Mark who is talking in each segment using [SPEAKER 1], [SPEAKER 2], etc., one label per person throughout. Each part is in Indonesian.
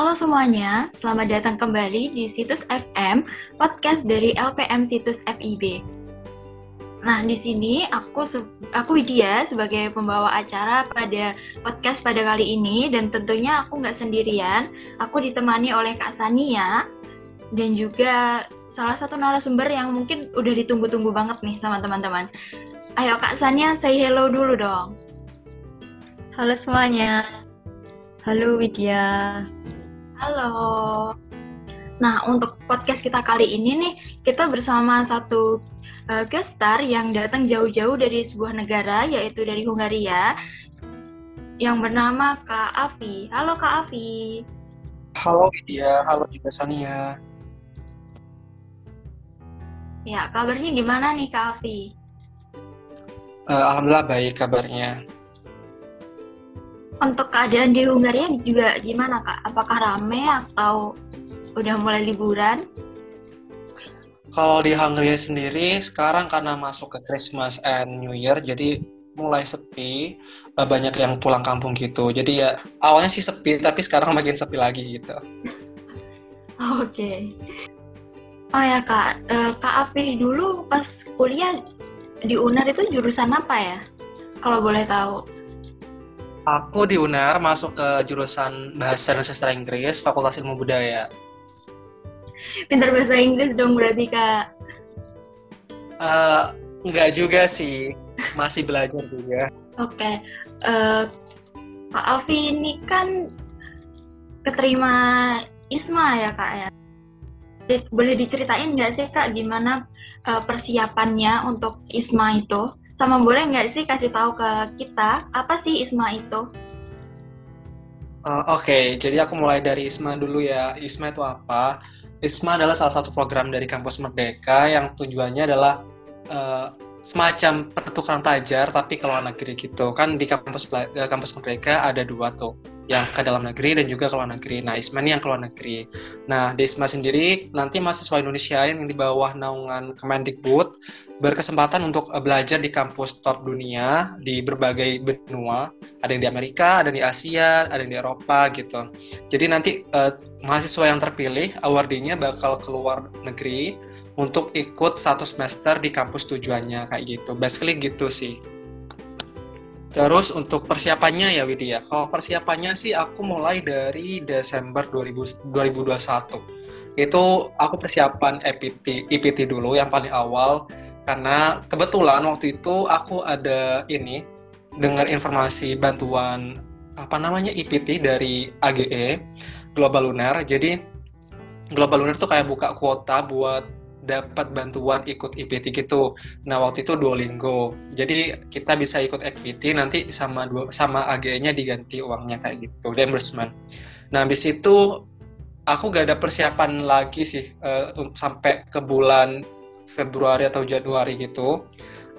[SPEAKER 1] Halo semuanya, selamat datang kembali di Situs FM, podcast dari LPM Situs FIB. Nah, di sini aku aku Widya sebagai pembawa acara pada podcast pada kali ini dan tentunya aku nggak sendirian. Aku ditemani oleh Kak Sania dan juga salah satu narasumber yang mungkin udah ditunggu-tunggu banget nih sama teman-teman. Ayo Kak Sania, say hello dulu dong.
[SPEAKER 2] Halo semuanya. Halo Widya.
[SPEAKER 1] Halo. Nah, untuk podcast kita kali ini nih, kita bersama satu uh, guest star yang datang jauh-jauh dari sebuah negara, yaitu dari Hungaria, yang bernama Kak Avi. Halo Kak Avi.
[SPEAKER 3] Halo Widya, halo juga Sania.
[SPEAKER 1] Ya, kabarnya gimana nih Kak Avi?
[SPEAKER 3] Uh, Alhamdulillah baik kabarnya.
[SPEAKER 1] Untuk keadaan di Hungaria juga gimana Kak? Apakah rame atau udah mulai liburan?
[SPEAKER 3] Kalau di Hungaria sendiri sekarang karena masuk ke Christmas and New Year jadi mulai sepi, eh, banyak yang pulang kampung gitu. Jadi ya awalnya sih sepi tapi sekarang makin sepi lagi gitu.
[SPEAKER 1] Oke. Okay. Oh ya kak, uh, kak Afi dulu pas kuliah di UNAR itu jurusan apa ya? Kalau boleh tahu.
[SPEAKER 3] Aku di UNAR masuk ke jurusan Bahasa dan Sastra Inggris, Fakultas Ilmu Budaya.
[SPEAKER 1] Pintar bahasa Inggris dong berarti kak?
[SPEAKER 3] Uh, enggak juga sih, masih belajar juga.
[SPEAKER 1] Oke, okay. uh, Kak Afi ini kan keterima ISMA ya kak ya? boleh diceritain nggak sih kak gimana uh, persiapannya untuk ISMA itu? Sama boleh nggak sih kasih tahu ke kita apa sih ISMA itu?
[SPEAKER 3] Uh, Oke, okay. jadi aku mulai dari ISMA dulu ya. ISMA itu apa? ISMA adalah salah satu program dari kampus Merdeka yang tujuannya adalah uh, semacam pertukaran pelajar tapi ke luar negeri gitu. Kan di kampus kampus Merdeka ada dua tuh yang ke dalam negeri dan juga ke luar negeri. Nah, ISMA ini yang ke luar negeri. Nah, di ISMA sendiri nanti mahasiswa Indonesia yang di bawah naungan Kemendikbud berkesempatan untuk eh, belajar di kampus top dunia di berbagai benua. Ada yang di Amerika, ada yang di Asia, ada yang di Eropa gitu. Jadi nanti uh, mahasiswa yang terpilih awardinya bakal keluar negeri untuk ikut satu semester di kampus tujuannya kayak gitu. Basically gitu sih. Terus untuk persiapannya ya Widya, kalau persiapannya sih aku mulai dari Desember 2000, 2021. Itu aku persiapan EPT, EPT dulu yang paling awal karena kebetulan waktu itu aku ada ini dengar informasi bantuan apa namanya EPT dari AGE Global Lunar. Jadi Global Lunar tuh kayak buka kuota buat dapat bantuan ikut IPT gitu. Nah waktu itu Duolingo. Jadi kita bisa ikut IPT nanti sama sama AG-nya diganti uangnya kayak gitu, reimbursement. Nah habis itu aku gak ada persiapan lagi sih uh, sampai ke bulan Februari atau Januari gitu.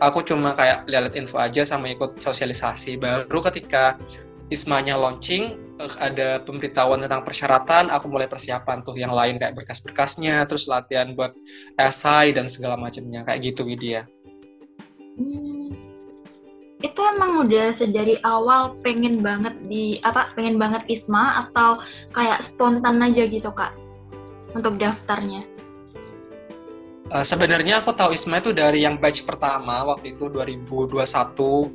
[SPEAKER 3] Aku cuma kayak lihat info aja sama ikut sosialisasi. Baru ketika Ismanya launching, Eh, ada pemberitahuan tentang persyaratan, aku mulai persiapan tuh yang lain kayak berkas-berkasnya, terus latihan buat esai dan segala macamnya kayak gitu Widya.
[SPEAKER 1] Hmm, itu emang udah sedari awal pengen banget di apa pengen banget ISMA atau kayak spontan aja gitu kak untuk daftarnya?
[SPEAKER 3] Uh, sebenarnya aku tahu ISMA itu dari yang batch pertama waktu itu 2021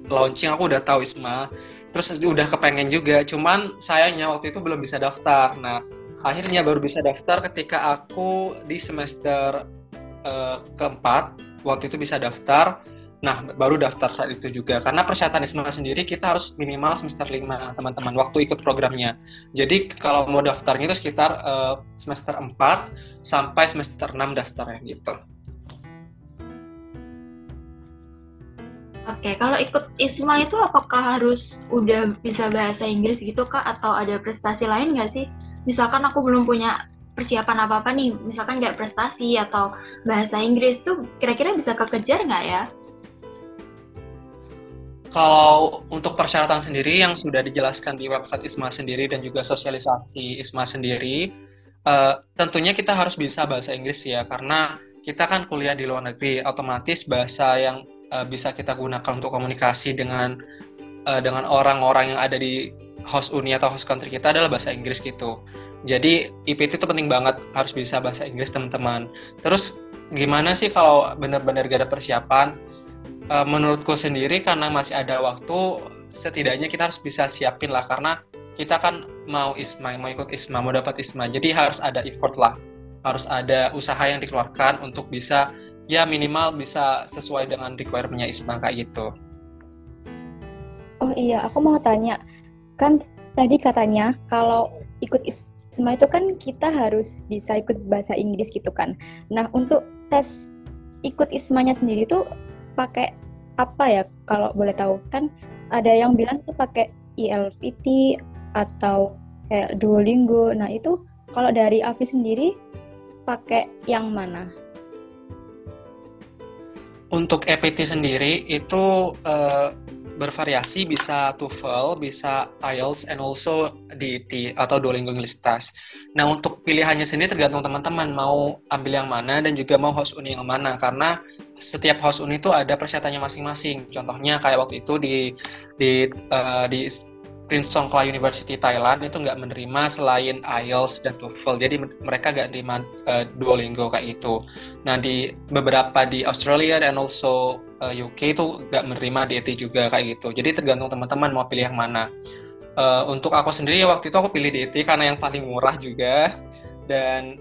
[SPEAKER 3] launching aku udah tahu ISMA. Terus udah kepengen juga cuman sayangnya waktu itu belum bisa daftar. Nah akhirnya baru bisa daftar ketika aku di semester uh, keempat waktu itu bisa daftar nah baru daftar saat itu juga karena persyaratan ISMA sendiri kita harus minimal semester 5 teman-teman waktu ikut programnya jadi kalau mau daftarnya itu sekitar uh, semester 4 sampai semester 6 daftarnya gitu
[SPEAKER 1] Oke, kalau ikut ISMA itu apakah harus udah bisa bahasa Inggris gitu kak atau ada prestasi lain nggak sih? Misalkan aku belum punya persiapan apa-apa nih, misalkan nggak prestasi atau bahasa Inggris tuh kira-kira bisa kekejar nggak ya?
[SPEAKER 3] Kalau untuk persyaratan sendiri yang sudah dijelaskan di website ISMA sendiri dan juga sosialisasi ISMA sendiri, uh, tentunya kita harus bisa bahasa Inggris ya, karena kita kan kuliah di luar negeri, otomatis bahasa yang uh, bisa kita gunakan untuk komunikasi dengan uh, dengan orang-orang yang ada di host uni atau host country kita adalah bahasa Inggris gitu. Jadi IPT itu penting banget, harus bisa bahasa Inggris teman-teman. Terus gimana sih kalau benar-benar gak ada persiapan? Uh, menurutku sendiri karena masih ada waktu, setidaknya kita harus bisa siapin lah karena kita kan mau ISMA, mau ikut ISMA, mau dapat ISMA. Jadi harus ada effort lah, harus ada usaha yang dikeluarkan untuk bisa ya minimal bisa sesuai dengan requirement-nya ISMA kayak gitu.
[SPEAKER 2] Oh iya, aku mau tanya, kan tadi katanya kalau ikut ISMA itu kan kita harus bisa ikut bahasa Inggris gitu kan. Nah untuk tes ikut ismanya sendiri tuh pakai apa ya kalau boleh tahu kan ada yang bilang tuh pakai ILPT atau kayak Duolingo nah itu kalau dari Avi sendiri pakai yang mana?
[SPEAKER 3] Untuk EPT sendiri itu uh, bervariasi bisa TOEFL, bisa IELTS, and also DET atau Duolingo English Test. Nah untuk pilihannya sendiri tergantung teman-teman mau ambil yang mana dan juga mau host uni yang mana karena setiap host uni itu ada persyaratannya masing-masing. Contohnya kayak waktu itu di di uh, di Prince Songkla University Thailand itu nggak menerima selain IELTS dan TOEFL. Jadi mereka nggak menerima uh, Duolingo kayak itu. Nah di beberapa di Australia dan also uh, eh, UK itu nggak menerima DT juga kayak gitu. Jadi tergantung teman-teman mau pilih yang mana. Uh, untuk aku sendiri waktu itu aku pilih DT karena yang paling murah juga dan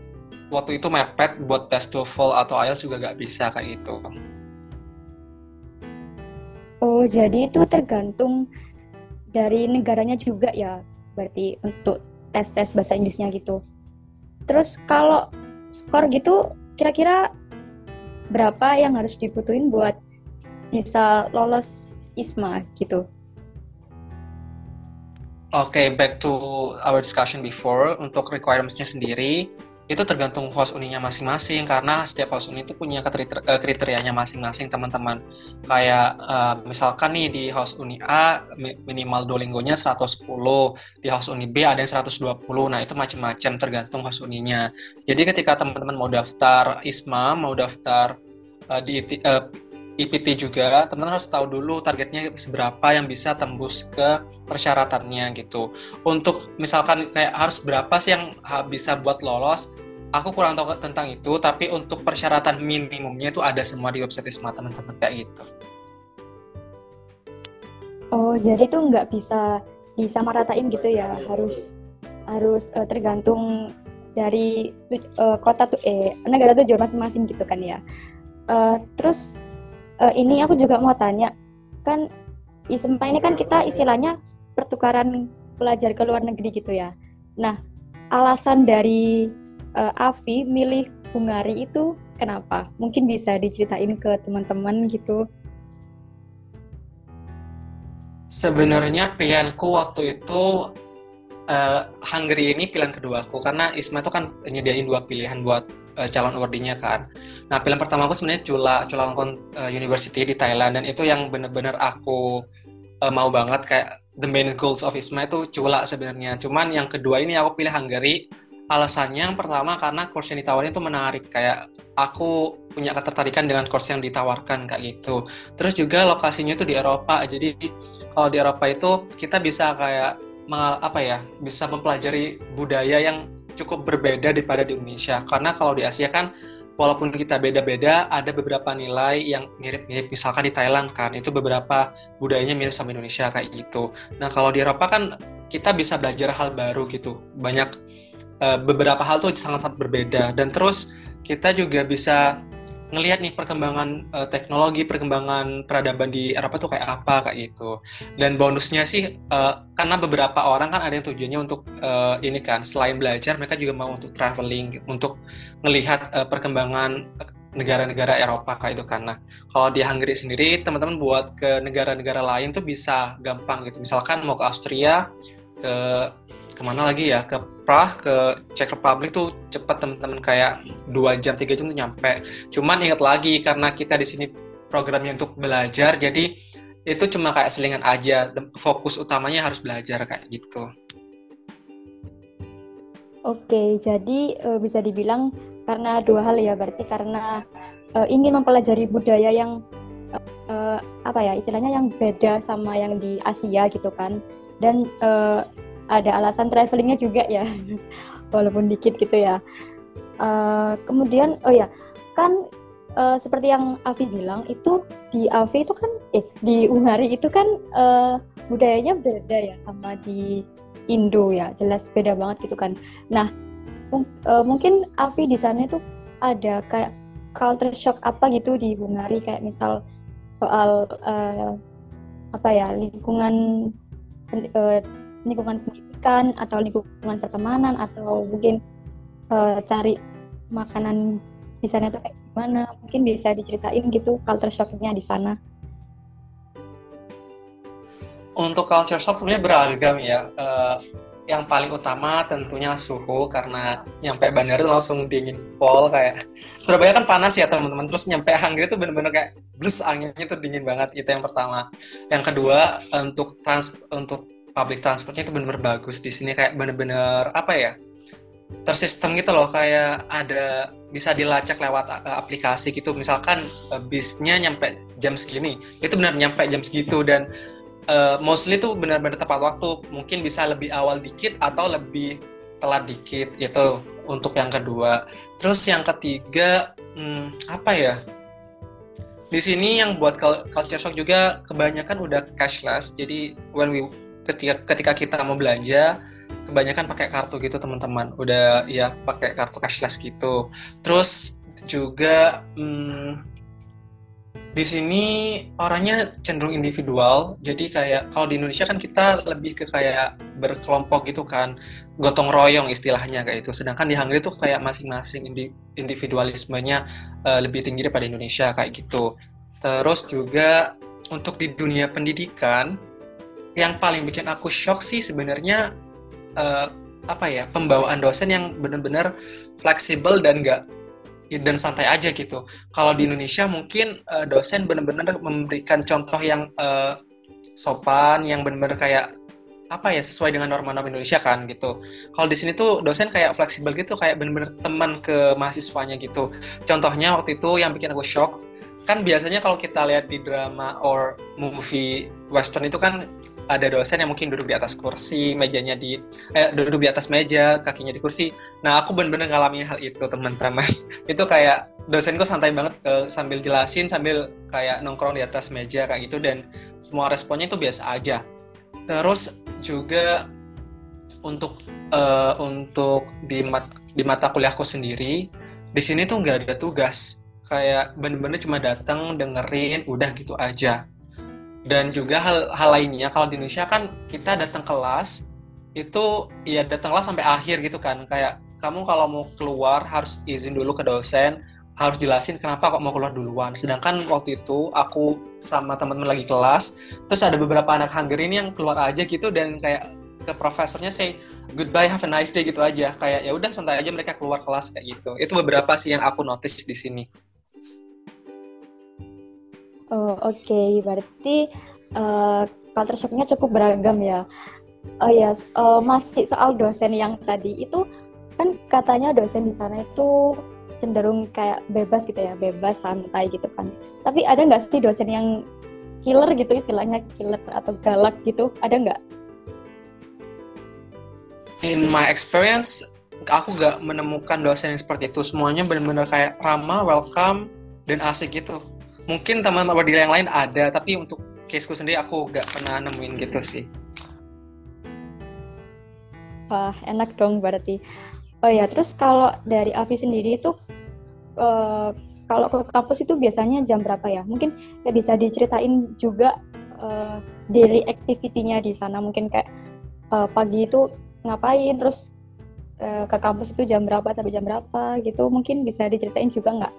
[SPEAKER 3] waktu itu mepet buat tes TOEFL atau IELTS juga nggak bisa kayak gitu.
[SPEAKER 2] Oh jadi itu tergantung dari negaranya juga ya berarti untuk tes-tes bahasa Inggrisnya gitu. Terus kalau skor gitu kira-kira berapa yang harus dibutuhin buat bisa lolos ISMA gitu?
[SPEAKER 3] Oke, okay, back to our discussion before untuk requirements-nya sendiri itu tergantung host uninya masing-masing karena setiap host uni itu punya eh, kriterianya masing-masing teman-teman. Kayak uh, misalkan nih di host uni A minimal Duolingo-nya 110 di host uni B ada yang 120 nah itu macam-macam tergantung host uninya. Jadi ketika teman-teman mau daftar ISMA mau daftar uh, di IPT juga, teman-teman harus tahu dulu targetnya seberapa yang bisa tembus ke persyaratannya gitu. Untuk misalkan kayak harus berapa sih yang bisa buat lolos, aku kurang tahu tentang itu, tapi untuk persyaratan minimumnya itu ada semua di website ISMA teman-teman kayak gitu.
[SPEAKER 2] Oh, jadi itu nggak bisa disamaratain gitu ya, harus harus uh, tergantung dari uh, kota tuh eh negara tujuan masing-masing gitu kan ya. Uh, terus uh, ini aku juga mau tanya, kan ISMPA ini kan kita istilahnya pertukaran pelajar ke luar negeri gitu ya. Nah, alasan dari uh, Avi milih Hungari itu kenapa? Mungkin bisa diceritain ke teman-teman gitu.
[SPEAKER 3] Sebenarnya pilihanku waktu itu uh, Hungary ini pilihan kedua aku karena Isma itu kan nyediain dua pilihan buat uh, calon awardee kan. Nah, film pertama aku sebenarnya Chula Chulalongkorn uh, University di Thailand dan itu yang bener-bener aku uh, mau banget kayak the main goals of ISMA itu Chula sebenarnya. Cuman yang kedua ini aku pilih Hungary. Alasannya yang pertama karena course yang ditawarin itu menarik kayak aku punya ketertarikan dengan course yang ditawarkan kayak gitu. Terus juga lokasinya itu di Eropa. Jadi kalau di Eropa itu kita bisa kayak apa ya bisa mempelajari budaya yang cukup berbeda daripada di Indonesia. Karena kalau di Asia kan walaupun kita beda-beda ada beberapa nilai yang mirip-mirip. Misalkan di Thailand kan itu beberapa budayanya mirip sama Indonesia kayak gitu. Nah kalau di Eropa kan kita bisa belajar hal baru gitu. Banyak uh, beberapa hal tuh sangat-sangat berbeda. Dan terus kita juga bisa ngelihat nih perkembangan uh, teknologi, perkembangan peradaban di Eropa tuh kayak apa kayak gitu. Dan bonusnya sih uh, karena beberapa orang kan ada yang tujuannya untuk uh, ini kan selain belajar mereka juga mau untuk traveling, untuk ngelihat uh, perkembangan negara-negara Eropa kayak itu karena kalau di Hungary sendiri teman-teman buat ke negara-negara lain tuh bisa gampang gitu. Misalkan mau ke Austria, ke ke mana lagi ya? Ke Prague ke Czech Republic tuh cepet teman-teman kayak dua jam tiga jam tuh nyampe. Cuman ingat lagi karena kita di sini programnya untuk belajar jadi itu cuma kayak selingan aja. Fokus utamanya harus belajar kayak gitu.
[SPEAKER 2] Oke, jadi uh, bisa dibilang karena dua hal ya, berarti karena uh, ingin mempelajari budaya yang uh, apa ya istilahnya yang beda sama yang di Asia gitu kan, dan uh, ada alasan travelingnya juga ya. walaupun dikit gitu ya uh, kemudian oh ya kan uh, seperti yang Avi bilang itu di Avi itu kan eh di Ungari itu kan uh, budayanya beda ya sama di Indo ya jelas beda banget gitu kan nah uh, mungkin Avi di sana itu ada kayak culture shock apa gitu di Hungari kayak misal soal uh, apa ya lingkungan lingkungan pendidikan atau lingkungan pertemanan atau mungkin uh, cari makanan di sana itu kayak gimana mungkin bisa diceritain gitu culture shocknya di sana.
[SPEAKER 3] Untuk culture shock sebenarnya beragam ya. Uh, yang paling utama tentunya suhu karena nyampe bandara itu langsung dingin pol kayak Surabaya kan panas ya teman-teman. Terus nyampe Hangri itu bener-bener kayak blus anginnya tuh dingin banget. Itu yang pertama. Yang kedua untuk trans untuk public transportnya itu bener-bener bagus di sini kayak bener-bener apa ya tersistem gitu loh kayak ada bisa dilacak lewat uh, aplikasi gitu. Misalkan uh, bisnya nyampe jam segini itu benar nyampe jam segitu dan uh, mostly tuh benar-benar tepat waktu. Mungkin bisa lebih awal dikit atau lebih telat dikit itu untuk yang kedua. Terus yang ketiga hmm, apa ya di sini yang buat culture shock juga kebanyakan udah cashless. Jadi when we ketika ketika kita mau belanja kebanyakan pakai kartu gitu teman-teman. Udah ya pakai kartu cashless gitu. Terus juga hmm, di sini orangnya cenderung individual. Jadi kayak kalau di Indonesia kan kita lebih ke kayak berkelompok gitu kan. Gotong royong istilahnya kayak itu. Sedangkan di Hungary tuh kayak masing-masing individualismenya uh, lebih tinggi daripada Indonesia kayak gitu. Terus juga untuk di dunia pendidikan yang paling bikin aku shock sih sebenarnya uh, apa ya pembawaan dosen yang benar-benar fleksibel dan gak dan santai aja gitu. Kalau di Indonesia mungkin uh, dosen benar-benar memberikan contoh yang uh, sopan, yang benar-benar kayak apa ya sesuai dengan norma-norma Indonesia kan gitu. Kalau di sini tuh dosen kayak fleksibel gitu, kayak benar-benar teman ke mahasiswanya gitu. Contohnya waktu itu yang bikin aku shock, kan biasanya kalau kita lihat di drama or movie western itu kan ada dosen yang mungkin duduk di atas kursi, mejanya di eh, duduk di atas meja, kakinya di kursi. Nah, aku bener-bener ngalami hal itu, teman-teman. itu kayak dosenku santai banget uh, sambil jelasin sambil kayak nongkrong di atas meja kayak gitu dan semua responnya itu biasa aja. Terus juga untuk uh, untuk di mat, di mata kuliahku sendiri, di sini tuh nggak ada tugas. Kayak bener-bener cuma datang dengerin, udah gitu aja dan juga hal hal lainnya kalau di Indonesia kan kita datang kelas itu ya datanglah sampai akhir gitu kan. Kayak kamu kalau mau keluar harus izin dulu ke dosen harus jelasin kenapa kok mau keluar duluan. Sedangkan waktu itu aku sama teman-teman lagi kelas terus ada beberapa anak Hungary ini yang keluar aja gitu dan kayak ke profesornya say goodbye have a nice day gitu aja. Kayak ya udah santai aja mereka keluar kelas kayak gitu. Itu beberapa sih yang aku notice di sini
[SPEAKER 2] Oh, Oke, okay. berarti uh, culture shocknya cukup beragam ya. Oh ya, yes. uh, masih soal dosen yang tadi itu kan katanya dosen di sana itu cenderung kayak bebas gitu ya, bebas santai gitu kan. Tapi ada nggak sih dosen yang killer gitu istilahnya killer atau galak gitu? Ada nggak?
[SPEAKER 3] In my experience, aku nggak menemukan dosen yang seperti itu. Semuanya benar-benar kayak ramah, welcome, dan asik gitu mungkin teman-teman wadil yang lain ada tapi untuk caseku sendiri aku gak pernah nemuin gitu sih.
[SPEAKER 2] Wah enak dong berarti. Oh ya terus kalau dari Avi sendiri itu uh, kalau ke kampus itu biasanya jam berapa ya? Mungkin ya bisa diceritain juga uh, daily activity-nya di sana. Mungkin kayak uh, pagi itu ngapain terus uh, ke kampus itu jam berapa sampai jam berapa gitu. Mungkin bisa diceritain juga nggak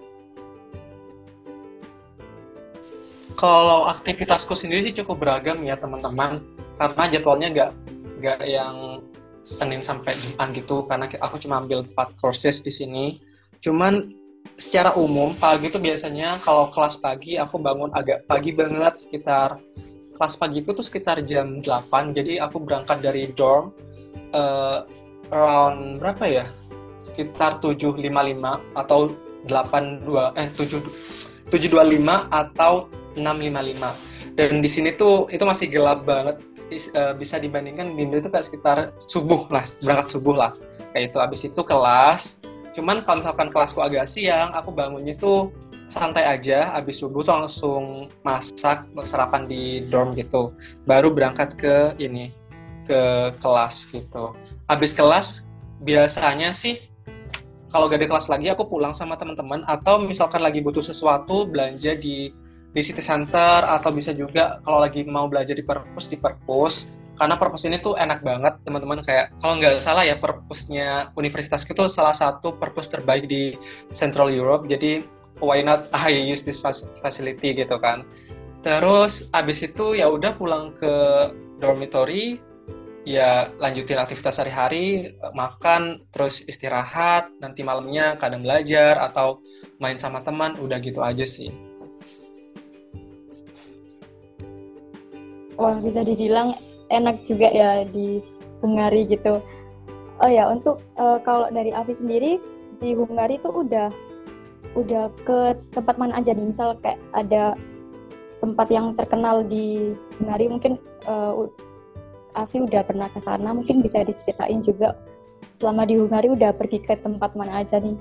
[SPEAKER 3] Kalau aktivitasku sendiri sih cukup beragam ya teman-teman, karena jadwalnya nggak nggak yang Senin sampai Jumat gitu, karena aku cuma ambil 4 courses di sini. Cuman secara umum pagi itu biasanya kalau kelas pagi aku bangun agak pagi banget sekitar kelas pagi itu tuh sekitar jam 8 jadi aku berangkat dari dorm uh, around berapa ya? Sekitar 7.55 atau 82 eh 7 725 atau 655 dan di sini tuh itu masih gelap banget. Eh, bisa dibandingkan di Indo itu kayak sekitar subuh lah berangkat subuh lah. Kayak itu abis itu kelas. Cuman kalau misalkan kelasku agak siang aku bangunnya tuh santai aja. Abis subuh tuh langsung masak sarapan di dorm gitu. Baru berangkat ke ini ke kelas gitu. Abis kelas biasanya sih kalau gak ada kelas lagi aku pulang sama teman-teman. Atau misalkan lagi butuh sesuatu belanja di di city center atau bisa juga kalau lagi mau belajar di perpus di perpus. Karena perpus ini tuh enak banget teman-teman. Kayak kalau nggak salah ya perpusnya universitas itu salah satu perpus terbaik di Central Europe. Jadi why not? I use this facility gitu kan. Terus abis itu ya udah pulang ke dormitory. Ya lanjutin aktivitas sehari-hari makan terus istirahat. Nanti malamnya kadang belajar atau main sama teman. Udah gitu aja sih
[SPEAKER 2] wah bisa dibilang enak juga ya di Hungari gitu. Oh ya, untuk uh, kalau dari Avi sendiri di Hungari itu udah udah ke tempat mana aja nih? Misal kayak ada tempat yang terkenal di Hungari mungkin uh, Avi udah pernah ke sana, mungkin bisa diceritain juga selama di Hungari udah pergi ke tempat mana aja nih?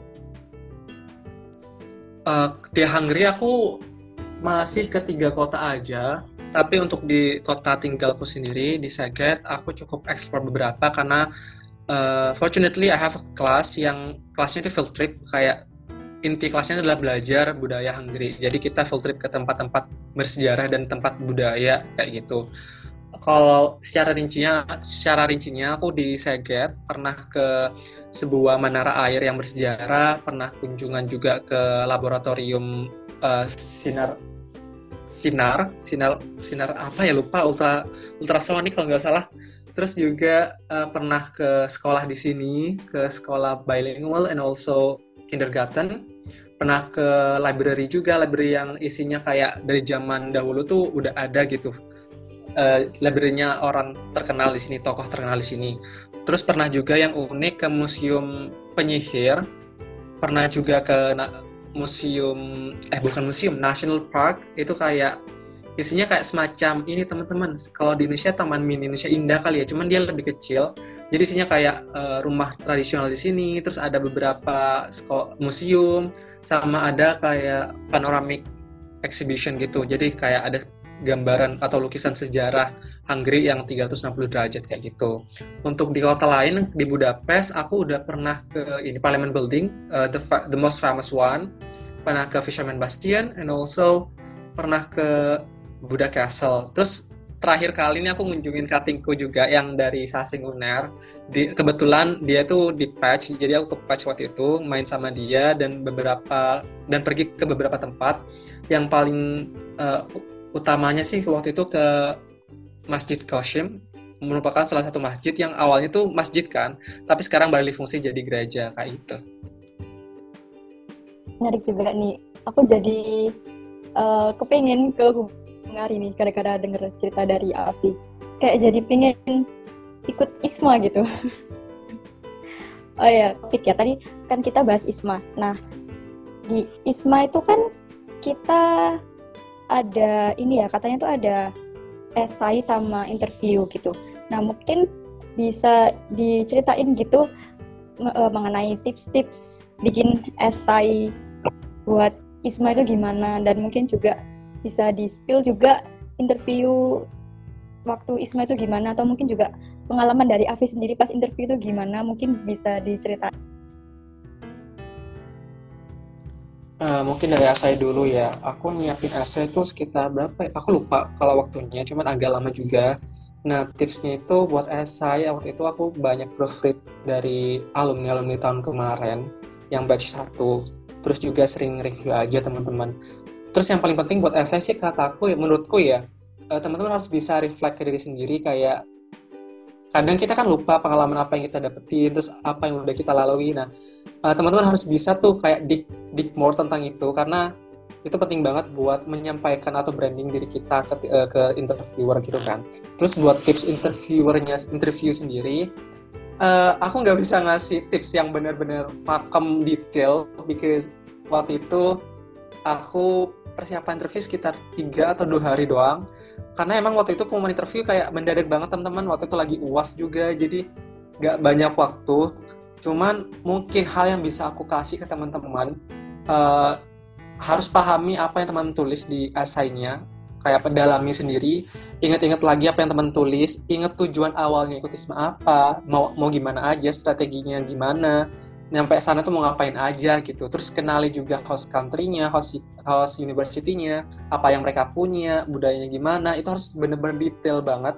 [SPEAKER 3] Uh, di Hungary aku masih ke tiga kota aja tapi untuk di kota tinggalku sendiri di Saget aku cukup explore beberapa karena uh, fortunately I have a class yang kelasnya itu field trip. Kayak inti kelasnya adalah belajar budaya Hungary. Jadi kita field trip ke tempat-tempat bersejarah dan tempat budaya kayak gitu. Kalau secara rincinya secara rincinya aku di Saget pernah ke sebuah menara air yang bersejarah pernah kunjungan juga ke laboratorium uh, sinar sinar sinar sinar apa ya? Lupa ultra ultrasonik kalau nggak salah. Terus juga uh, pernah ke sekolah di sini ke sekolah bilingual and also kindergarten. Pernah ke library juga library yang isinya kayak dari zaman dahulu tuh udah ada gitu. Uh, library-nya orang terkenal di sini tokoh terkenal di sini. Terus pernah juga yang unik ke museum penyihir. Pernah juga ke museum eh bukan museum National Park itu kayak isinya kayak semacam ini teman-teman. Kalau di Indonesia Taman Mini Indonesia Indah kali ya cuman dia lebih kecil. Jadi isinya kayak uh, rumah tradisional di sini terus ada beberapa museum sama ada kayak panoramic exhibition gitu. Jadi kayak ada gambaran atau lukisan sejarah Hungary yang 360 derajat kayak gitu. Untuk di kota lain di Budapest aku udah pernah ke ini Parliament Building, uh, the the most famous one. Pernah ke Fisherman Bastion and also pernah ke Buda Castle. Terus terakhir kali ini aku ngunjungin katingku juga yang dari Sasing Uner. Di, kebetulan dia tuh di patch, jadi aku ke patch waktu itu main sama dia dan beberapa dan pergi ke beberapa tempat. Yang paling uh, utamanya sih waktu itu ke Masjid Qasim merupakan salah satu masjid yang awalnya tuh masjid kan, tapi sekarang beralih fungsi jadi gereja kayak gitu.
[SPEAKER 2] Menarik juga nih. Aku jadi uh, kepengen ke Hungari nih gara-gara denger cerita dari Afi. Kayak jadi pengen ikut ISMA gitu. oh ya, topik ya. Tadi kan kita bahas ISMA. Nah, di ISMA itu kan kita ada ini ya katanya tuh ada esai sama interview gitu. Nah mungkin bisa diceritain gitu uh, mengenai tips-tips bikin esai buat Isma itu gimana dan mungkin juga bisa di spill juga interview waktu Isma itu gimana atau mungkin juga pengalaman dari Afi sendiri pas interview itu gimana mungkin bisa diceritain.
[SPEAKER 3] Uh, mungkin dari essay dulu ya. Aku nyiapin essay itu sekitar berapa ya? Aku lupa kalau waktunya, cuman agak lama juga. Nah, tipsnya itu buat essay, waktu itu aku banyak proofread dari alumni-alumni tahun kemarin yang batch satu. Terus juga sering review aja teman-teman. Terus yang paling penting buat essay sih kataku ya, menurutku ya, uh, teman-teman harus bisa reflect ke diri sendiri kayak kadang kita kan lupa pengalaman apa yang kita dapetin terus apa yang udah kita lalui. Nah eh, teman-teman harus bisa tuh kayak dig dig more tentang itu karena itu penting banget buat menyampaikan atau branding diri kita ke, uh, ke interviewer gitu kan. Terus buat tips interviewernya interview sendiri uh, aku nggak bisa ngasih tips yang benar-benar pakem detail because waktu itu aku persiapan interview sekitar tiga atau dua hari doang. Karena emang waktu itu pengumuman interview kayak mendadak banget teman-teman. Waktu itu lagi uas juga jadi nggak banyak waktu. Cuman mungkin hal yang bisa aku kasih ke teman-teman uh, harus pahami apa yang teman tulis di esainya kayak pendalami sendiri ingat-ingat lagi apa yang teman tulis ingat tujuan awalnya ikut ISMA apa mau mau gimana aja strateginya gimana nyampe sana tuh mau ngapain aja gitu terus kenali juga host country-nya host host university-nya apa yang mereka punya budayanya gimana itu harus bener-bener detail banget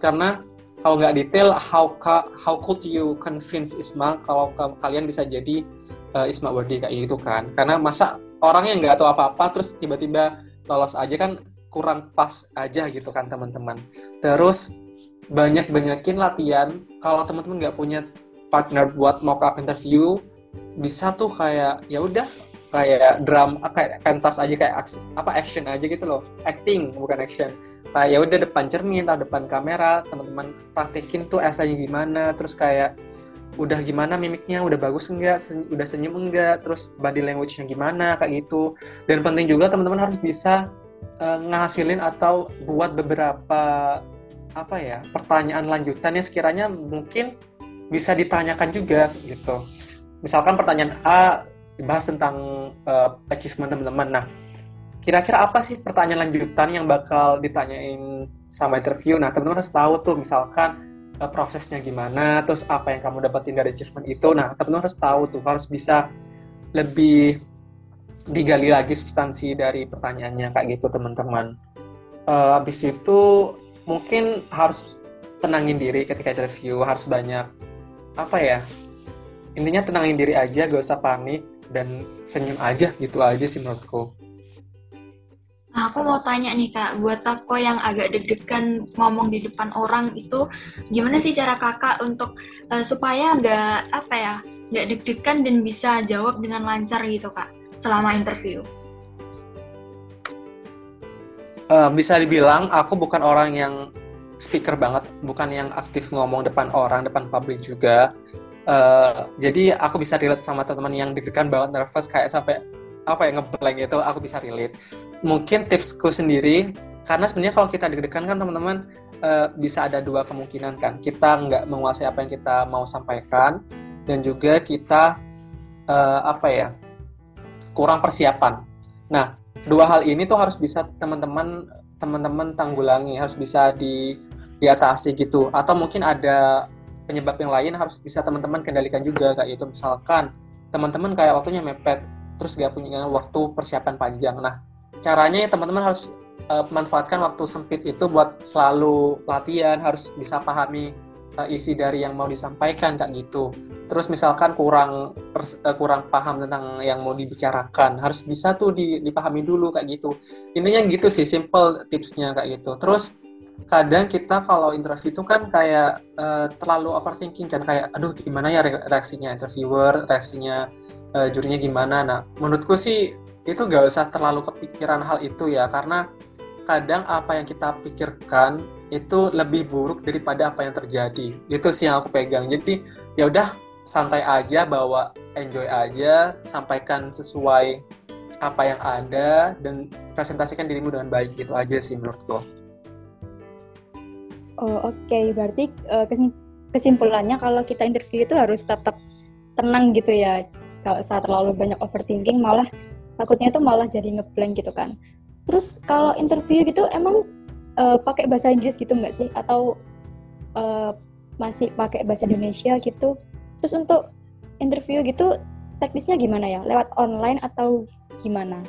[SPEAKER 3] karena kalau nggak detail how how could you convince Isma kalau kalian bisa jadi uh, Isma worthy kayak gitu kan karena masa orang yang nggak tahu apa-apa terus tiba-tiba lolos aja kan kurang pas aja gitu kan teman-teman. Terus banyak-banyakin latihan. Kalau teman-teman nggak punya partner buat mock up interview, bisa tuh kayak ya udah kayak drum kayak pentas aja kayak apa action aja gitu loh. Acting bukan action. Kayak ya udah depan cermin atau depan kamera teman-teman praktekin tuh esanya gimana terus kayak udah gimana mimiknya? Udah bagus enggak? Sen udah senyum enggak? Terus body language-nya gimana? Kayak gitu. Dan penting juga teman-teman harus bisa uh, ngasilin atau buat beberapa apa ya pertanyaan lanjutannya sekiranya mungkin bisa ditanyakan juga gitu. Misalkan pertanyaan A dibahas tentang uh, achievement teman-teman. Nah, kira-kira apa sih pertanyaan lanjutan yang bakal ditanyain sama interview? Nah, teman-teman harus tahu tuh misalkan uh, prosesnya gimana, terus apa yang kamu dapetin dari achievement itu. Nah, teman-teman harus tahu tuh, harus bisa lebih digali lagi substansi dari pertanyaannya kayak gitu teman-teman. Uh, habis itu mungkin harus tenangin diri ketika interview, harus banyak apa ya? Intinya tenangin diri aja, gak usah panik dan senyum aja gitu aja sih menurutku.
[SPEAKER 1] Nah, aku mau tanya nih kak, buat aku yang agak deg-degan ngomong di depan orang itu, gimana sih cara kakak untuk uh, supaya nggak apa ya, nggak deg-degan dan bisa jawab dengan lancar gitu kak? selama interview?
[SPEAKER 3] Uh, bisa dibilang aku bukan orang yang speaker banget, bukan yang aktif ngomong depan orang, depan publik juga. Uh, jadi aku bisa relate sama teman-teman yang deg-degan banget, nervous kayak sampai apa ya ngeblank itu aku bisa relate. Mungkin tipsku sendiri karena sebenarnya kalau kita deg-degan kan teman-teman uh, bisa ada dua kemungkinan kan. Kita nggak menguasai apa yang kita mau sampaikan dan juga kita uh, apa ya kurang persiapan. Nah, dua hal ini tuh harus bisa teman-teman teman-teman tanggulangi, harus bisa di diatasi gitu. Atau mungkin ada penyebab yang lain harus bisa teman-teman kendalikan juga kayak itu misalkan teman-teman kayak waktunya mepet terus gak punya waktu persiapan panjang. Nah, caranya ya teman-teman harus uh, manfaatkan waktu sempit itu buat selalu latihan, harus bisa pahami uh, isi dari yang mau disampaikan kayak gitu. Terus misalkan kurang uh, kurang paham tentang yang mau dibicarakan, harus bisa tuh dipahami dulu kayak gitu. Intinya gitu sih, simple tipsnya kayak gitu. Terus kadang kita kalau interview itu kan kayak uh, terlalu overthinking kan kayak aduh gimana ya reaksinya interviewer, reaksinya uh, jurinya gimana. Nah, menurutku sih itu gak usah terlalu kepikiran hal itu ya karena kadang apa yang kita pikirkan itu lebih buruk daripada apa yang terjadi. Itu sih yang aku pegang. Jadi ya udah santai aja bawa enjoy aja, sampaikan sesuai apa yang ada dan presentasikan dirimu dengan baik gitu aja sih menurutku.
[SPEAKER 2] Oh oke, okay. berarti uh, kesimpulannya kalau kita interview itu harus tetap tenang gitu ya. Kalau saat terlalu banyak overthinking malah takutnya itu malah jadi ngeblank gitu kan. Terus kalau interview gitu emang uh, pakai bahasa Inggris gitu nggak sih atau uh, masih pakai bahasa Indonesia gitu terus untuk interview gitu teknisnya gimana ya lewat online atau gimana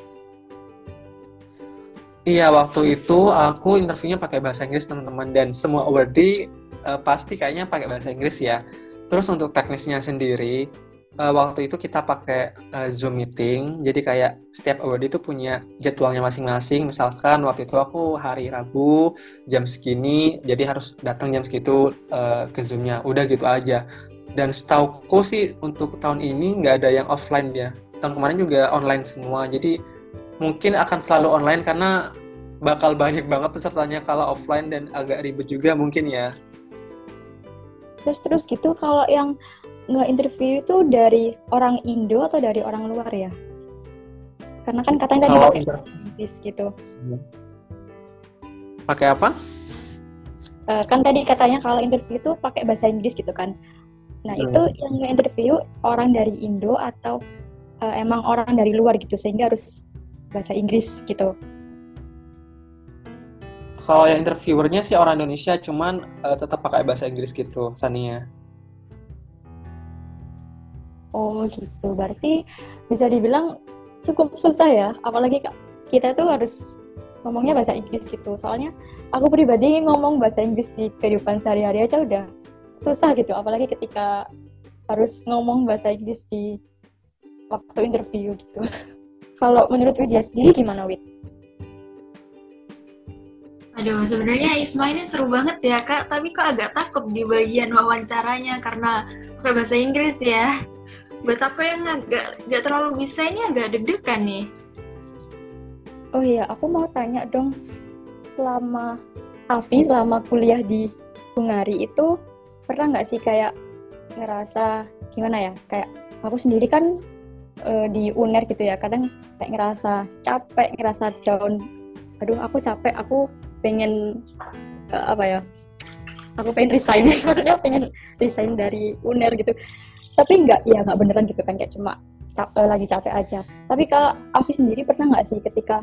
[SPEAKER 3] Iya waktu itu aku interviewnya pakai bahasa Inggris teman-teman dan semua awardee uh, pasti kayaknya pakai bahasa Inggris ya. Terus untuk teknisnya sendiri uh, waktu itu kita pakai uh, Zoom meeting. Jadi kayak setiap award itu punya jadwalnya masing-masing. Misalkan waktu itu aku hari Rabu jam segini, jadi harus datang jam segitu uh, ke Zoomnya. Udah gitu aja. Dan setauku sih untuk tahun ini nggak ada yang offline ya. Tahun kemarin juga online semua. Jadi mungkin akan selalu online karena bakal banyak banget pesertanya kalau offline dan agak ribet juga mungkin ya.
[SPEAKER 2] Terus terus gitu kalau yang nge-interview itu dari orang Indo atau dari orang luar ya? Karena kan katanya pakai Inggris gitu.
[SPEAKER 3] Pakai apa?
[SPEAKER 2] Uh, kan tadi katanya kalau interview itu pakai bahasa Inggris gitu kan. Nah hmm. itu yang interview orang dari Indo atau uh, emang orang dari luar gitu sehingga harus bahasa Inggris gitu.
[SPEAKER 3] Kalau yang interviewernya sih orang Indonesia, cuman uh, tetap pakai bahasa Inggris gitu, Sania.
[SPEAKER 2] Oh gitu, berarti bisa dibilang cukup susah ya, apalagi kita tuh harus ngomongnya bahasa Inggris gitu. Soalnya aku pribadi ngomong bahasa Inggris di kehidupan sehari-hari aja udah susah gitu, apalagi ketika harus ngomong bahasa Inggris di waktu interview gitu. Kalau menurut Widya sendiri gimana Wid?
[SPEAKER 1] Aduh, sebenarnya Isma ini seru banget ya kak, tapi kok agak takut di bagian wawancaranya karena pakai bahasa Inggris ya. Buat apa yang agak gak terlalu bisa ini agak deg-degan nih.
[SPEAKER 2] Oh iya, aku mau tanya dong, selama Avi selama kuliah di Hungari itu pernah nggak sih kayak ngerasa gimana ya? Kayak aku sendiri kan e, di UNER gitu ya, kadang kayak ngerasa capek, ngerasa down. Aduh, aku capek, aku pengen uh, apa ya aku pengen resign. Maksudnya pengen resign dari uner gitu. Tapi nggak ya nggak beneran gitu kan kayak cuma cap, uh, lagi capek aja. Tapi kalau aku sendiri pernah nggak sih ketika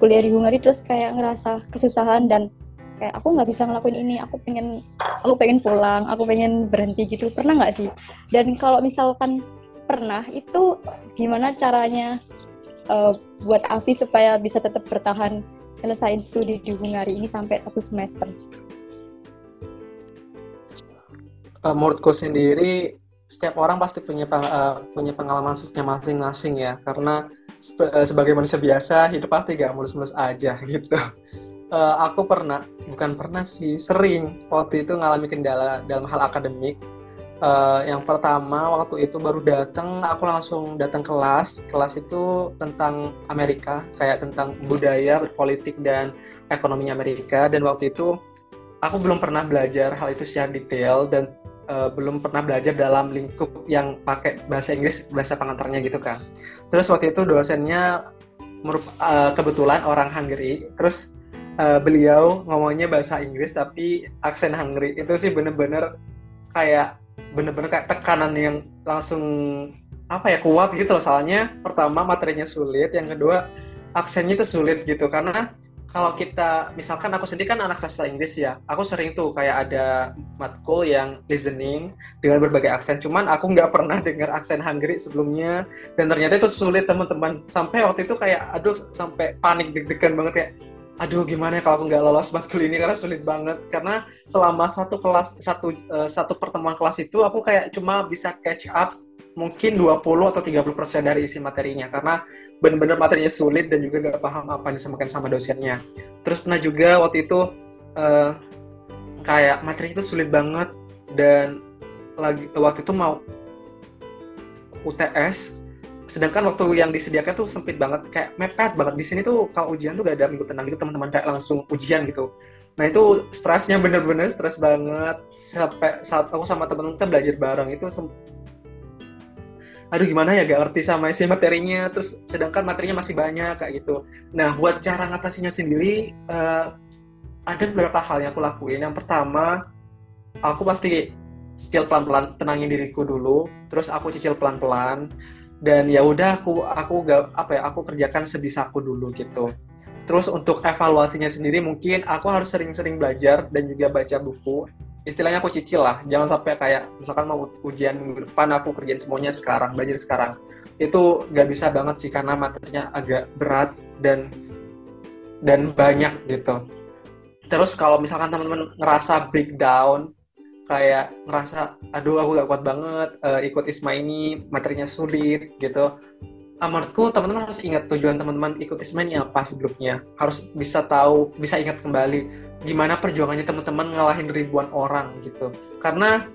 [SPEAKER 2] kuliah di Hungary terus kayak ngerasa kesusahan dan kayak aku nggak bisa ngelakuin ini aku pengen aku pengen pulang aku pengen berhenti gitu. Pernah nggak sih? Dan kalau misalkan pernah itu gimana caranya uh, buat Avi supaya bisa tetap bertahan nyelesain studi di Hungari ini sampai satu semester?
[SPEAKER 3] Uh, menurutku sendiri setiap orang pasti punya uh, punya pengalaman susahnya masing-masing ya karena sebagai manusia biasa hidup pasti gak mulus-mulus aja gitu. Uh, aku pernah bukan pernah sih sering waktu itu ngalami kendala dalam hal akademik Uh, yang pertama waktu itu baru datang, aku langsung datang kelas. Kelas itu tentang Amerika, kayak tentang budaya, berpolitik dan ekonominya Amerika. Dan waktu itu aku belum pernah belajar hal itu secara detail dan uh, belum pernah belajar dalam lingkup yang pakai bahasa Inggris, bahasa pengantarnya gitu kan. Terus waktu itu dosennya uh, kebetulan orang Hungary. Terus uh, beliau ngomongnya bahasa Inggris tapi aksen Hungary itu sih bener-bener kayak bener-bener kayak tekanan yang langsung apa ya kuat gitu loh. Soalnya pertama materinya sulit yang kedua aksennya itu sulit gitu. Karena kalau kita misalkan aku sendiri kan anak sastra Inggris ya aku sering tuh kayak ada matkul yang listening dengan berbagai aksen. Cuman aku nggak pernah dengar aksen Hungary sebelumnya. Dan ternyata itu sulit teman-teman. Sampai waktu itu kayak aduh sampai panik deg-degan banget kayak aduh gimana ya kalau aku nggak lolos matkul ini? Karena sulit banget. Karena selama satu kelas satu uh, satu pertemuan kelas itu aku kayak cuma bisa catch up mungkin 20 atau 30 persen dari isi materinya. Karena benar-benar materinya sulit dan juga nggak paham apa yang disampaikan sama dosennya. Terus pernah juga waktu itu uh, kayak materi itu sulit banget dan lagi waktu itu mau UTS sedangkan waktu yang disediakan tuh sempit banget kayak mepet banget. Di sini tuh kalau ujian tuh gak ada minggu tenang gitu teman-teman kayak langsung ujian gitu. Nah itu stresnya bener-bener stres banget. Sampai saat aku sama temen-temen kan belajar bareng itu aduh gimana ya gak ngerti sama isi materinya. Terus sedangkan materinya masih banyak kayak gitu. Nah buat cara ngatasinya sendiri uh, ada beberapa hal yang aku lakuin. Yang pertama aku pasti cicil pelan-pelan tenangin diriku dulu. Terus aku cicil pelan-pelan dan ya udah aku aku gak apa ya aku kerjakan sebisaku dulu gitu. Terus untuk evaluasinya sendiri mungkin aku harus sering-sering belajar dan juga baca buku. Istilahnya aku cicil lah jangan sampai kayak misalkan mau ujian minggu depan aku kerjain semuanya sekarang belajar sekarang. Itu gak bisa banget sih karena materinya agak berat dan dan banyak gitu. Terus kalau misalkan teman-teman ngerasa breakdown kayak ngerasa aduh aku gak kuat banget uh, ikut ISMA ini materinya sulit gitu. Uh, menurutku teman-teman harus ingat tujuan teman-teman ikut ISMA ini apa sebelumnya harus bisa tahu bisa ingat kembali gimana perjuangannya teman-teman ngalahin ribuan orang gitu. Karena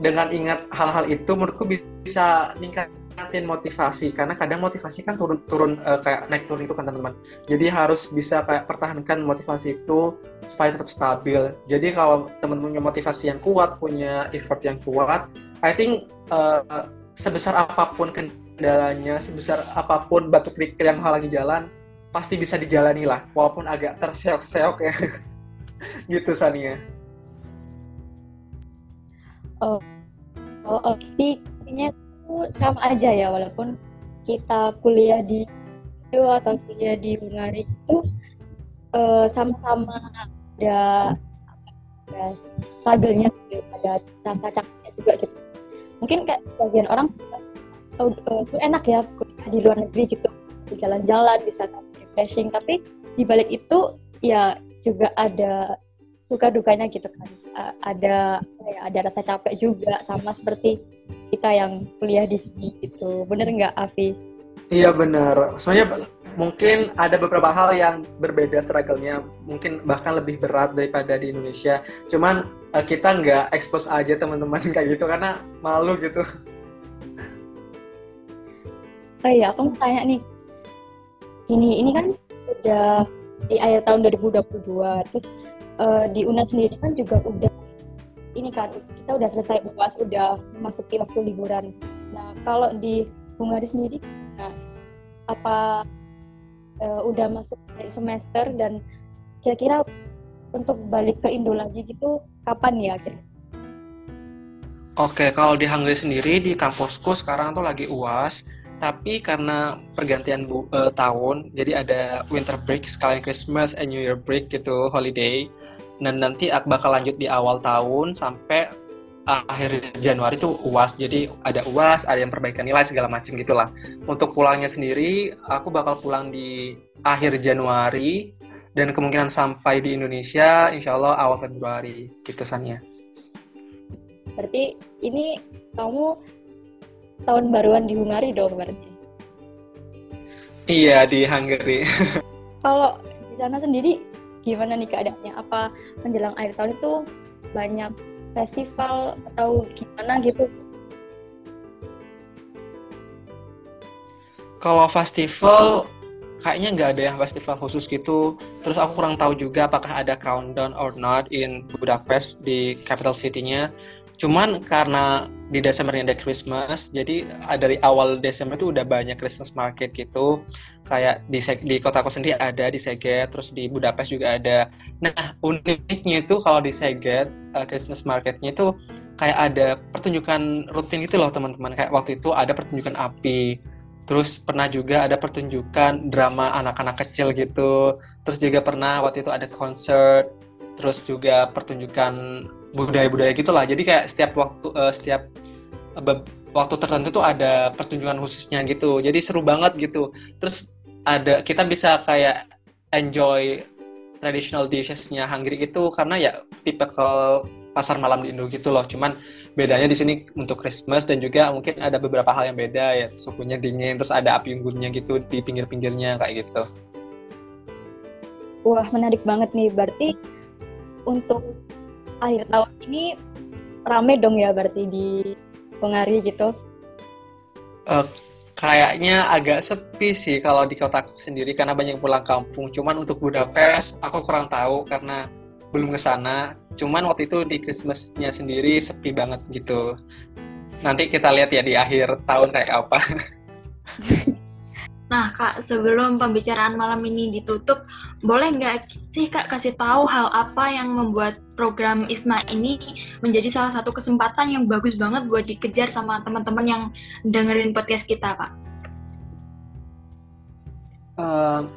[SPEAKER 3] dengan ingat hal-hal itu menurutku bisa meningkat latihan motivasi karena kadang motivasi kan turun turun uh, kayak naik turun itu kan teman-teman. Jadi harus bisa kayak pertahankan motivasi itu supaya tetap stabil. Jadi kalau teman-teman punya motivasi yang kuat punya effort yang kuat I think uh, sebesar apa pun kendalanya sebesar apa pun batu kerikil yang halangi jalan pasti bisa dijalani lah walaupun agak terseok-seok ya. Gitu Sania.
[SPEAKER 2] Oh oh, oh sama aja ya walaupun kita kuliah di Indo atau kuliah di Bulgaria itu uh, sama-sama ada ada struggle-nya ada rasa capeknya juga gitu. Mungkin kayak sebagian orang oh, uh, enak ya kuliah di luar negeri gitu jalan-jalan bisa refreshing. Tapi di balik itu ya juga ada suka dukanya gitu kan. Uh, ada ya, ada rasa capek juga sama seperti kita yang kuliah di sini gitu. Bener nggak Afi?
[SPEAKER 3] Iya bener. Sebenarnya mungkin ada beberapa hal yang berbeda struggle-nya. Mungkin bahkan lebih berat daripada di Indonesia. Cuman uh, kita nggak expose aja teman-teman kayak gitu karena malu gitu.
[SPEAKER 2] Oh iya aku mau tanya nih. Ini ini kan udah di akhir tahun 2022 terus uh, di UNED sendiri kan juga udah ini kan kita udah selesai UAS udah memasuki waktu liburan. Nah kalau di Hungari sendiri, nah, apa uh, udah masuk semester dan kira-kira untuk balik ke Indo lagi gitu kapan ya kira?
[SPEAKER 3] Oke, kalau di Hungary sendiri di kampusku sekarang tuh lagi UAS, tapi karena pergantian bu, uh, tahun, jadi ada winter break sekalian Christmas and New Year break gitu, holiday dan nanti bakal lanjut di awal tahun sampai akhir Januari itu UAS. Jadi ada UAS, ada yang perbaikan nilai segala macam gitulah. Untuk pulangnya sendiri, aku bakal pulang di akhir Januari dan kemungkinan sampai di Indonesia insya Allah awal Februari gitu sannya.
[SPEAKER 2] Berarti ini kamu tahun baruan di Hungari dong berarti?
[SPEAKER 3] Iya di Hungary.
[SPEAKER 2] Kalau di sana sendiri gimana nih keadaannya? Apa menjelang akhir tahun itu banyak festival atau gimana gitu?
[SPEAKER 3] Kalau festival kayaknya nggak ada yang festival khusus gitu. Terus aku kurang tahu juga apakah ada countdown or not in Budapest di capital city-nya cuman karena di Desember ini ada Christmas jadi dari awal Desember itu udah banyak Christmas market gitu. Kayak di di kotaku sendiri ada di Seget terus di Budapest juga ada. Nah uniknya itu kalau di Seget uh, Christmas marketnya itu kayak ada pertunjukan rutin gitu loh teman-teman. Kayak waktu itu ada pertunjukan api terus pernah juga ada pertunjukan drama anak-anak kecil gitu. Terus juga pernah waktu itu ada konser terus juga pertunjukan budaya-budaya gitulah. Jadi kayak setiap waktu uh, setiap uh, waktu tertentu tuh ada pertunjukan khususnya gitu. Jadi seru banget gitu. Terus ada kita bisa kayak enjoy traditional dishesnya Hungary itu karena ya ke pasar malam di Indo gitu loh. Cuman bedanya di sini untuk Christmas dan juga mungkin ada beberapa hal yang beda ya. Suhunya dingin terus ada api unggunnya gitu di pinggir-pinggirnya kayak gitu.
[SPEAKER 2] Wah menarik banget nih. Berarti untuk akhir tahun ini rame dong ya berarti di Hungari gitu?
[SPEAKER 3] Uh, kayaknya agak sepi sih kalau di kota sendiri karena banyak pulang kampung. Cuman untuk Budapest aku kurang tahu karena belum ke sana. Cuman waktu itu di Christmasnya sendiri sepi banget gitu. Nanti kita lihat ya di akhir tahun kayak apa.
[SPEAKER 1] Nah, Kak, sebelum pembicaraan malam ini ditutup, boleh nggak sih Kak kasih tahu hal apa yang membuat program ISMA ini menjadi salah satu kesempatan yang bagus banget buat dikejar sama teman-teman yang dengerin podcast kita, Kak?
[SPEAKER 3] Uh,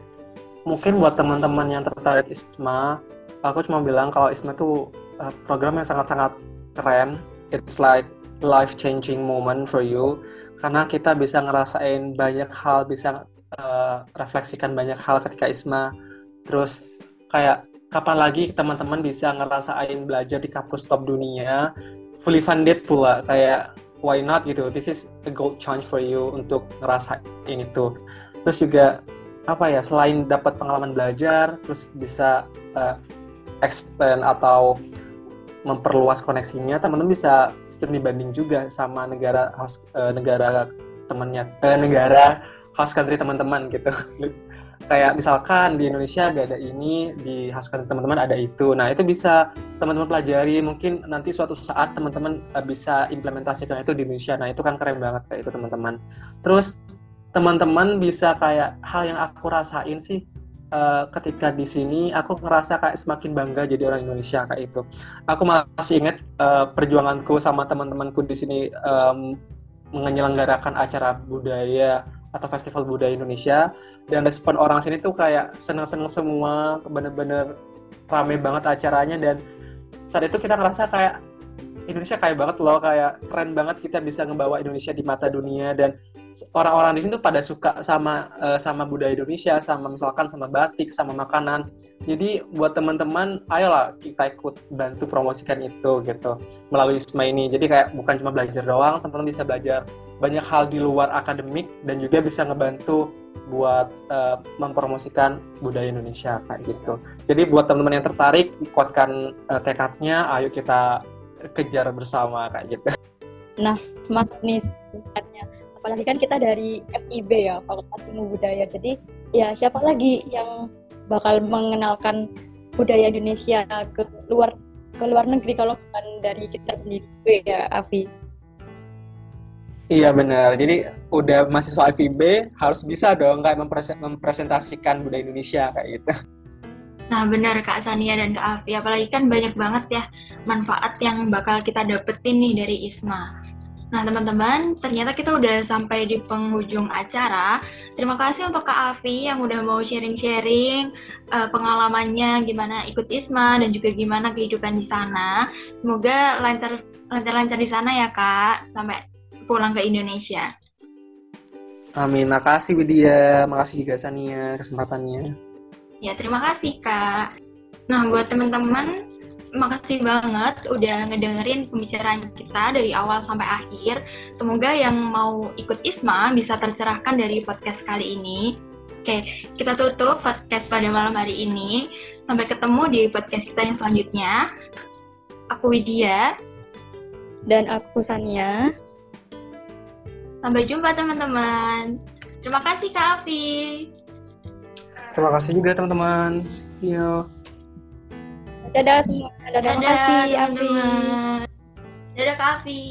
[SPEAKER 3] mungkin buat teman-teman yang tertarik ISMA, aku cuma bilang kalau ISMA itu uh, program yang sangat-sangat keren. It's like life changing moment for you karena kita bisa ngerasain banyak hal bisa uh, refleksikan banyak hal ketika Isma terus kayak kapan lagi teman-teman bisa ngerasain belajar di kampus top dunia fully funded pula. Kayak why not gitu? This is a gold chance for you untuk ngerasain itu. Terus juga apa ya selain dapat pengalaman belajar terus bisa uh, expand atau memperluas koneksinya teman-teman bisa studi banding juga sama negara host uh, negara temannya uh, negara host country teman-teman gitu kayak misalkan di Indonesia gak ada ini di country teman-teman ada itu. Nah itu bisa teman-teman pelajari. Mungkin nanti suatu saat teman-teman uh, bisa implementasikan itu di Indonesia. Nah itu kan keren banget kayak itu teman-teman. Terus teman-teman bisa kayak hal yang aku rasain sih uh, ketika di sini aku ngerasa kayak semakin bangga jadi orang Indonesia kayak itu. Aku masih ingat uh, perjuanganku sama teman-temanku di sini um, menyelenggarakan acara budaya atau festival budaya Indonesia. Dan respon orang sini tuh kayak seneng-seneng semua, bener-bener rame banget acaranya. Dan saat itu kita ngerasa kayak Indonesia kayak banget loh kayak keren banget kita bisa ngebawa Indonesia di mata dunia. Dan orang-orang di sini tuh pada suka sama uh, sama budaya Indonesia sama misalkan sama batik sama makanan jadi buat teman-teman ayolah kita ikut bantu promosikan itu gitu melalui ISMA ini jadi kayak bukan cuma belajar doang teman-teman bisa belajar banyak hal di luar akademik dan juga bisa ngebantu buat uh, mempromosikan budaya Indonesia kayak gitu. Jadi buat teman-teman yang tertarik kuatkan uh, tekadnya, ayo kita kejar bersama kayak gitu.
[SPEAKER 2] Nah, Mas nih apalagi kan kita dari FIB ya, Fakultas Ilmu Budaya. Jadi ya siapa lagi yang bakal mengenalkan budaya Indonesia ke luar ke luar negeri kalau bukan dari kita sendiri ya, Afi.
[SPEAKER 3] Iya benar. Jadi udah mahasiswa FIB harus bisa dong kayak mempresentasikan budaya Indonesia kayak gitu.
[SPEAKER 1] Nah benar Kak Sania dan Kak Afi, apalagi kan banyak banget ya manfaat yang bakal kita dapetin nih dari ISMA. Nah teman-teman, ternyata kita udah sampai di penghujung acara. Terima kasih untuk Kak Afi yang udah mau sharing-sharing uh, pengalamannya gimana ikut ISMA dan juga gimana kehidupan di sana. Semoga lancar lancar-lancar di sana ya Kak, sampai pulang ke Indonesia.
[SPEAKER 3] Amin. Makasih Widya, makasih juga Sania kesempatannya.
[SPEAKER 1] Ya, terima kasih Kak. Nah, buat teman-teman, makasih banget udah ngedengerin pembicaraan kita dari awal sampai akhir. Semoga yang mau ikut ISMA bisa tercerahkan dari podcast kali ini. Oke, kita tutup podcast pada malam hari ini. Sampai ketemu di podcast kita yang selanjutnya. Aku Widya.
[SPEAKER 2] Dan aku Sania.
[SPEAKER 1] Sampai jumpa teman-teman. Terima kasih Kak Afi.
[SPEAKER 3] Terima kasih juga teman-teman. See you.
[SPEAKER 2] Dadah semua. Dadah, Dadah, Dadah Afi.
[SPEAKER 1] Dadah Kak Afi.